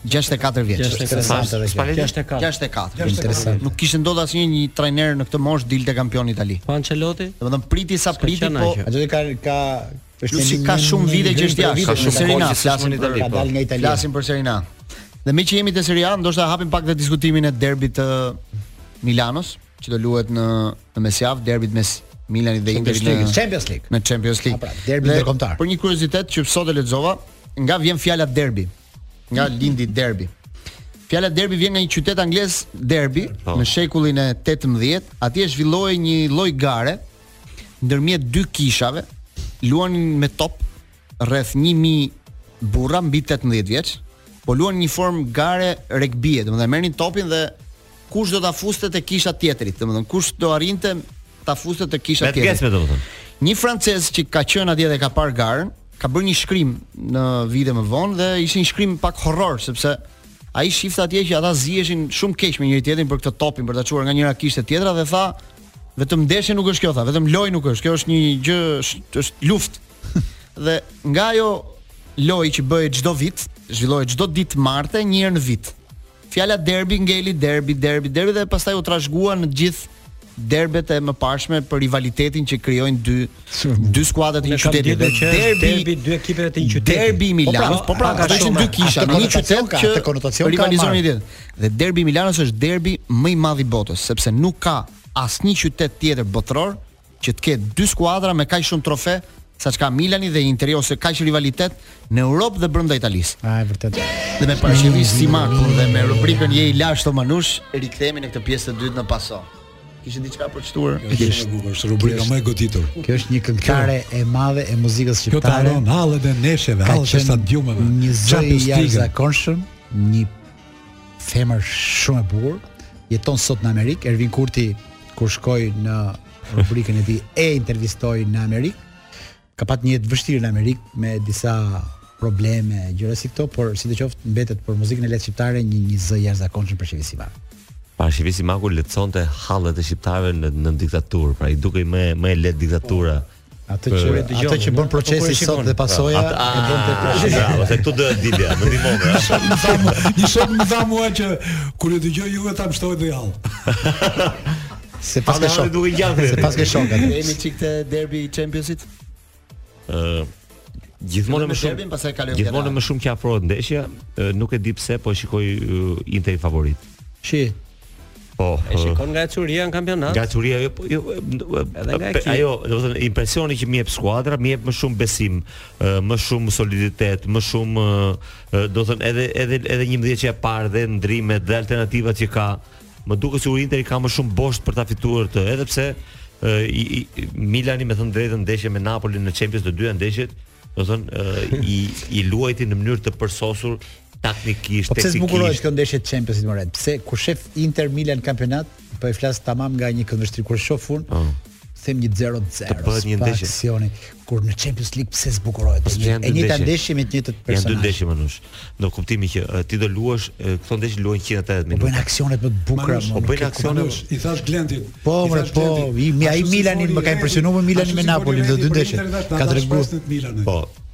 64 vjeç. 64. Spalletti 64. 64. Interesant. Nuk kishte ndodhur asnjë një trajner në këtë moshë dilte kampion në Itali. Po Ancelotti? Domethënë priti sa priti, po Ancelotti ka ka është ka shumë vite që është jashtë. Serie A, flasim për Itali. Po. Flasim për Serie A. Dhe me që jemi te Serie A, ndoshta hapim pak dhe diskutimin e derbit të Milanos, që do luhet në në mesjavë, derbit mes Milanit dhe Interit në Champions League. Në Champions League. Pra, derbi ndërkombëtar. Për një kuriozitet që sot e lexova, nga vjen fjala derbi? nga lindi derbi. Fjala derbi vjen nga një qytet anglez derbi po. në shekullin e 18. Atje zhvillohej një lloj gare ndërmjet dy kishave, luanin me top rreth 1000 burra mbi 18 vjeç, po luanin një formë gare regbie, domethënë merrnin topin dhe Kush do ta fuste te kisha e tjetrit, domethënë kush do arrinte ta fuste te kisha e tjetrit. Vetëm domethënë. Një francez që ka qenë atje dhe ka parë garën, ka bërë një shkrim në vite më vonë dhe ishte një shkrim pak horror sepse ai shifte atje që ata ziheshin shumë keq me njëri tjetrin për këtë topin për ta çuar nga njëra kishë te tjetra dhe tha vetëm ndeshje nuk është kjo tha, vetëm lojë nuk është, kjo është një gjë është, është luftë. dhe nga ajo lojë që bëhej çdo vit, zhvillohej çdo ditë marte një herë në vit. Fjala derbi ngeli derbi, derbi, derbi dhe pastaj u trashëgua në të gjithë derbet e mëparshme për rivalitetin që krijojnë dy, dy skuadrat e një qyteti. Dhe derbi, derbi dy ekipeve të një qyteti. Derbi i po pra, Milanos, po pra, ka shumë dy kisha në një qytet ka atë konotacion ka. Rivalizon një tjetër. Dhe derbi i Milanos është derbi më i madh i botës, sepse nuk ka asnjë qytet tjetër botëror që të ketë dy skuadra me kaq shumë trofe sa ç'ka Milani dhe Interi ose kaq rivalitet në Europë dhe brenda Italisë. A, e vërtetë. Dhe me Parashqevi Simakun dhe me rubrikën je i lashtë o Manush, rikthehemi në këtë pjesë të dytë në Paso. Kishte diçka për të shtuar. E ke shumë të bukur, është rubrika më e goditur. Kjo është një këngëtare e madhe e muzikës shqiptare. Kjo të harron hallet e ndeshjeve, hallet e stadiumeve. Një zë i jashtëzakonshëm, një Femër shumë e bukur, jeton sot në Amerikë, Ervin Kurti kur shkoi në rubrikën e tij e intervistoi në Amerikë. Ka pat një jetë të vështirë në Amerikë me disa probleme, gjëra si këto, por sido qoftë mbetet për muzikën e lehtë shqiptare një një zë i jashtëzakonshëm Parashqevi Simaku. Parashqevi Simaku lehtësonte hallet e shqiptarëve në, në diktaturë, pra i dukej më më e lehtë diktatura. Po Atë që e dëgjon. Atë që bën Procesi sot dhe Pasoja e bën të kujtë. Bravo, se këtu do të dilja, më ndihmon. Një shok më tha mua që kur e dëgjoj ju vetëm më shtohen hallet. S'e paske shok. S'e paske shok. Jemi çik te derbi i Championsit. Ëh, Gjithmonë më shumë, pastaj kalojmë. Gjithmonë më shumë që afrohet ndeshja, nuk e di pse, po e shikoj Interin favorit. Shi. Po. E shikon nga ecuria në kampionat? Nga ecuria jo, po, jo, edhe nga kjo. Ajo, do të thënë impresioni që më jep skuadra, më jep më shumë besim, më shumë soliditet, më shumë do të thënë edhe edhe edhe njëmbëdhjetëshja e parë dhe ndërrimet dhe alternativat që ka Më duket sikur Interi ka më shumë bosht për ta fituar këtë, edhe pse ë i, i Milani me thënë të drejtën ndeshjen me Napolin në Champions të dyja ndeshjet, do thënë i i luajti në mënyrë të përsosur taktikisht, po pse zbukurohet kjo ndeshje te Champions League? Pse kur shef Inter Milan në kampionat, po e flas tamam nga një këndvështrim kur shoh fund, oh. them një 0 0 të bëhet një ndeshje aksioni kur në Champions League pse zbukurohet po është e njëjta ndeshje me të njëjtët personazhe janë dy ndeshje Manush në kuptimin që ti do luash këto ndeshje luhen 180 po minuta po bëhen aksionet më të bukura po bëhen aksione i thashë Glendit po më po mi ai Milani më ka impresionuar Milani me Napoli në dy ndeshje ka treguar po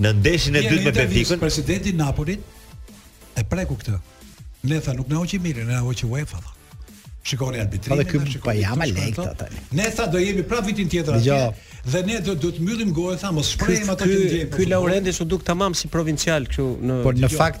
Në ndeshjen e dytë me Benficën, presidenti i Napolit e preku këtë. Ne tha nuk na hoqi Milani, na hoqi UEFA. Tha. Shikoni arbitrimin, ky shikoni. Po jam lekt atë. Ne tha do jemi prap vitin tjetër atje dhe ne do do të mbyllim gojën tha mos shprehim ato që ndjejmë. Ky Laurentis u duk tamam si provincial kështu në Por në fakt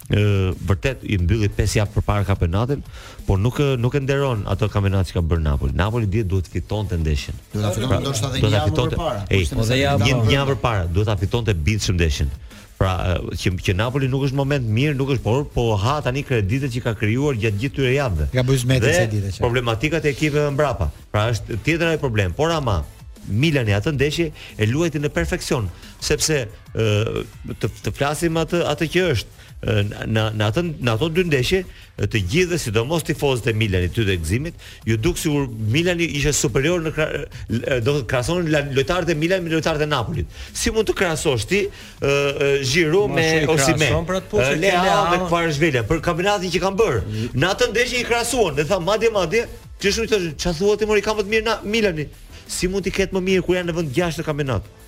ë vërtet i mbylli 5 javë përpara kampionatin, por nuk nuk e nderon atë kampionat që ka bërë Napoli. Napoli dihet duhet të fitonte ndeshjen. Do ta fitonte pra, ndoshta edhe një javë përpara. Ej, po dhe javë një javë përpara, duhet ta fitonte bindshëm ndeshjen. Pra që që Napoli nuk është moment mirë, nuk është por po ha tani kreditet që ka krijuar gjatë gjithë këtyre javëve. Ka bërë zhurmë kësaj dite. Problematikat e ekipeve mbrapa. Pra është tjetër ai problem. Por ama Milani atë ndeshje e luajti në perfeksion. sepse ë të të flasim atë atë që është në në atë në ato dy ndeshje të gjithë dhe sidomos tifozët e Milanit ty dhe Gzimit ju duk sikur Milani ishte superior në kra, do të krahasonin lojtarët e Milanit me lojtarët e Napolit si mund të krahasosh ti Giroud me Osimhen pra Leao me Kvaratskhelia për kampionatin që kanë bërë mm. në atë ndeshje i krahasuan dhe tha madje madje ti shumë të çfarë thua ti more ka më të mirë na Milani si mund t'i ketë më mirë kur janë në vend 6 në kampionat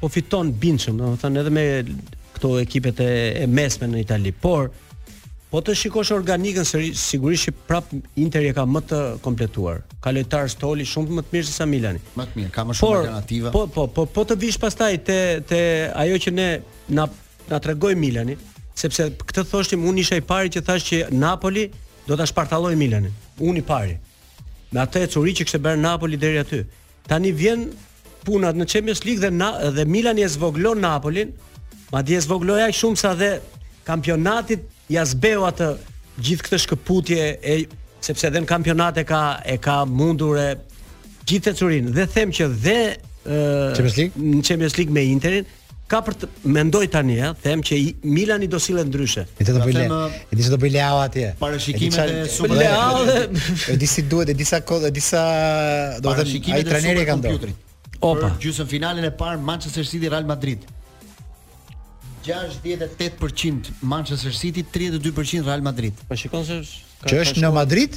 po fiton bindshëm, domethënë edhe me këto ekipet e, e mesme në Itali, por po të shikosh organikën sërish, sigurisht që prap Interi e ka më të kompletuar. Ka lojtarë stoli shumë më të mirë se sa Milani. Më të mirë, ka më shumë Por, alternativa. po po po po të vish pastaj te te ajo që ne na na tregoi Milani, sepse këtë thoshim unë isha i pari që thashë që Napoli do ta shpartallojë Milanin. Unë i pari. Me atë ecuri që kishte bërë Napoli deri aty. Tani vjen punat në Champions League dhe na, dhe Milani e zvoglon Napolin, madje e zvogloi aq shumë sa dhe kampionatit ia zbehu atë gjithë këtë shkëputje e sepse edhe në kampionat e ka e ka mundur e gjithë ecurinë dhe them që dhe në Champions League me Interin Ka për të mendoj tani, ëh, them që Milani do sillet ndryshe. E do bëjë Leao. E di çdo bëjë Leao atje. Parashikimet e super Leao. E di si duhet, e di sa kohë, e di sa do të thënë ai trajneri e ka ndërtuar. Opa. Gjysmë finalen e parë Manchester City Real Madrid. 68% Manchester City, 32% Real Madrid. Po shikon se që është në Madrid?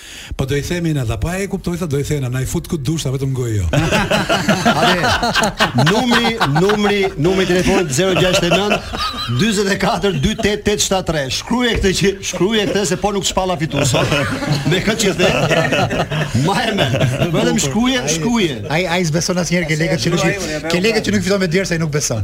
Po do i themi na ta pa e kuptoj sa do i thena na i fut kot sa vetëm gojë jo. Atë numri, numri, numri telefonit 069 44 28 873. Shkruaje këtë që shkruaje këtë se po nuk shpalla fitues sot. Me këtë që the. Ma e me. Vetëm shkruaje, shkruaje. Ai ai s'beson asnjëherë ke lekët që nuk ke lekët që nuk fiton me djersë ai nuk beson.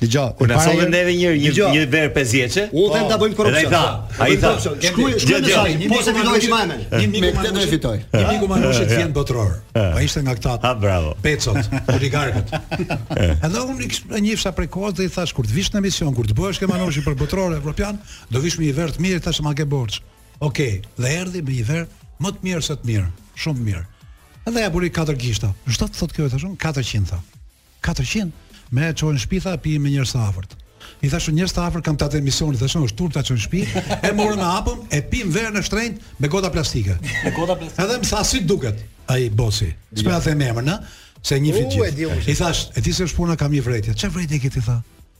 Dëgjo, kur na sollën neve një një një verë 5 vjeçe. Unë them ta bëjmë korrupsion. Ai tha, ai tha. Shkruaj, shkruaj mesazh, po se fitoi si Mamen. Një miku më do fitoj. Një miku im është kampion botëror. Ai ishte nga këta. Ha bravo. Pecot, oligarkët. Edhe unë e njihja prej kohës dhe i thashë kur të vish në emision, kur të bëhesh kampion shqiptar botëror evropian, do vish me një verë të mirë, tash ma ke borxh. Okej, dhe erdhi me një verë më të mirë se të mirë, shumë mirë. Edhe ia bëri katër gishta. Ç'do të thotë kjo tash, 400 tha. Katërqind? Merre çoje në shtëpi tha, pije me njerëz të afërt. I thashë njerëz të afërt kam te ata emisioni, thashë është turp ta çoj në shtëpi, e morëm e hapëm, e pimë verën e shtrenjtë me gota plastike. Me gota plastike. Edhe më tha si duket ai bosi. S'po ja them emrin, ë, se e njihni të gjithë. I thashë, e di si është puna kam një vërejtje. Çfarë vërejtje ke ti tha?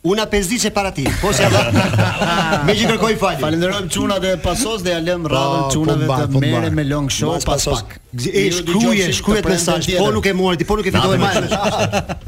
Unë pesëdhjetë para ti. Po se dha. Më, kërkoj falje. Falenderojmë çunat e pasos dhe ia lëmë rradhën po, çunave po të po merre me long show pas pak. Ej shkruje, shkruje mesazh, po nuk e mori ti, po nuk e fitoi më.